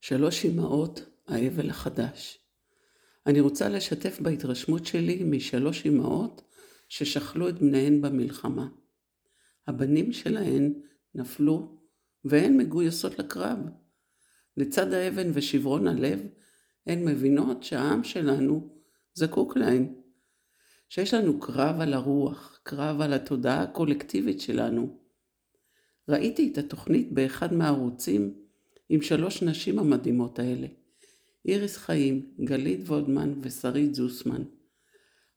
שלוש אמהות, האבל החדש. אני רוצה לשתף בהתרשמות שלי משלוש אמהות ששכלו את בניהן במלחמה. הבנים שלהן נפלו והן מגויסות לקרב. לצד האבן ושברון הלב, הן מבינות שהעם שלנו זקוק להן. שיש לנו קרב על הרוח, קרב על התודעה הקולקטיבית שלנו. ראיתי את התוכנית באחד מהערוצים עם שלוש נשים המדהימות האלה, איריס חיים, גלית וודמן ושרית זוסמן.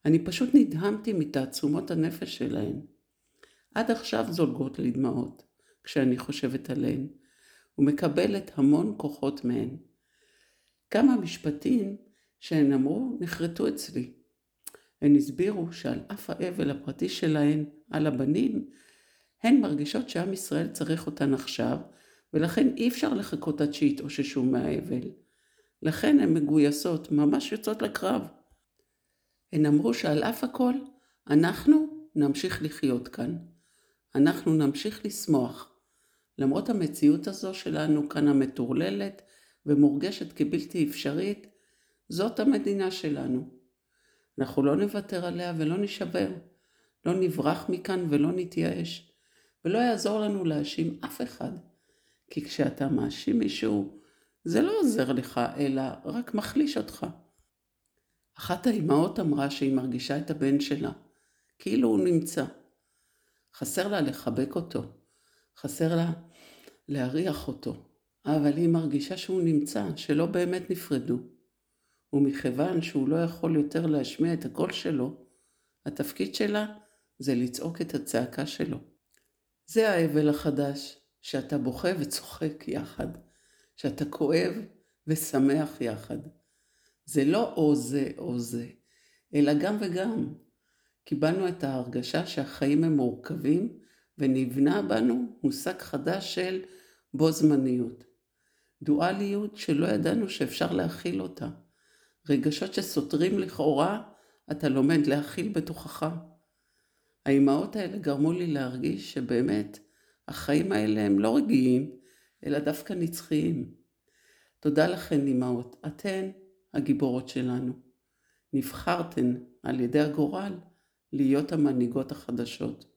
אני פשוט נדהמתי מתעצומות הנפש שלהן. עד עכשיו זולגות לי דמעות כשאני חושבת עליהן, ומקבלת המון כוחות מהן. כמה משפטים שהן אמרו נחרטו אצלי. הן הסבירו שעל אף האבל הפרטי שלהן על הבנים, הן מרגישות שעם ישראל צריך אותן עכשיו, ולכן אי אפשר לחכות עד שיתאוששו מהאבל. לכן הן מגויסות, ממש יוצאות לקרב. הן אמרו שעל אף הכל, אנחנו נמשיך לחיות כאן. אנחנו נמשיך לשמוח. למרות המציאות הזו שלנו כאן המטורללת ומורגשת כבלתי אפשרית, זאת המדינה שלנו. אנחנו לא נוותר עליה ולא נשבר. לא נברח מכאן ולא נתייאש. ולא יעזור לנו להאשים אף אחד. כי כשאתה מאשים מישהו, זה לא עוזר לך, אלא רק מחליש אותך. אחת האימהות אמרה שהיא מרגישה את הבן שלה, כאילו הוא נמצא. חסר לה לחבק אותו, חסר לה להריח אותו, אבל היא מרגישה שהוא נמצא, שלא באמת נפרדו. ומכיוון שהוא לא יכול יותר להשמיע את הקול שלו, התפקיד שלה זה לצעוק את הצעקה שלו. זה האבל החדש, שאתה בוכה וצוחק יחד, שאתה כואב ושמח יחד. זה לא או זה או זה, אלא גם וגם. קיבלנו את ההרגשה שהחיים הם מורכבים, ונבנה בנו מושג חדש של בו זמניות. דואליות שלא ידענו שאפשר להכיל אותה. רגשות שסותרים לכאורה, אתה לומד להכיל בתוכך. האימהות האלה גרמו לי להרגיש שבאמת החיים האלה הם לא רגעיים, אלא דווקא נצחיים. תודה לכן, אימהות, אתן הגיבורות שלנו. נבחרתן על ידי הגורל להיות המנהיגות החדשות.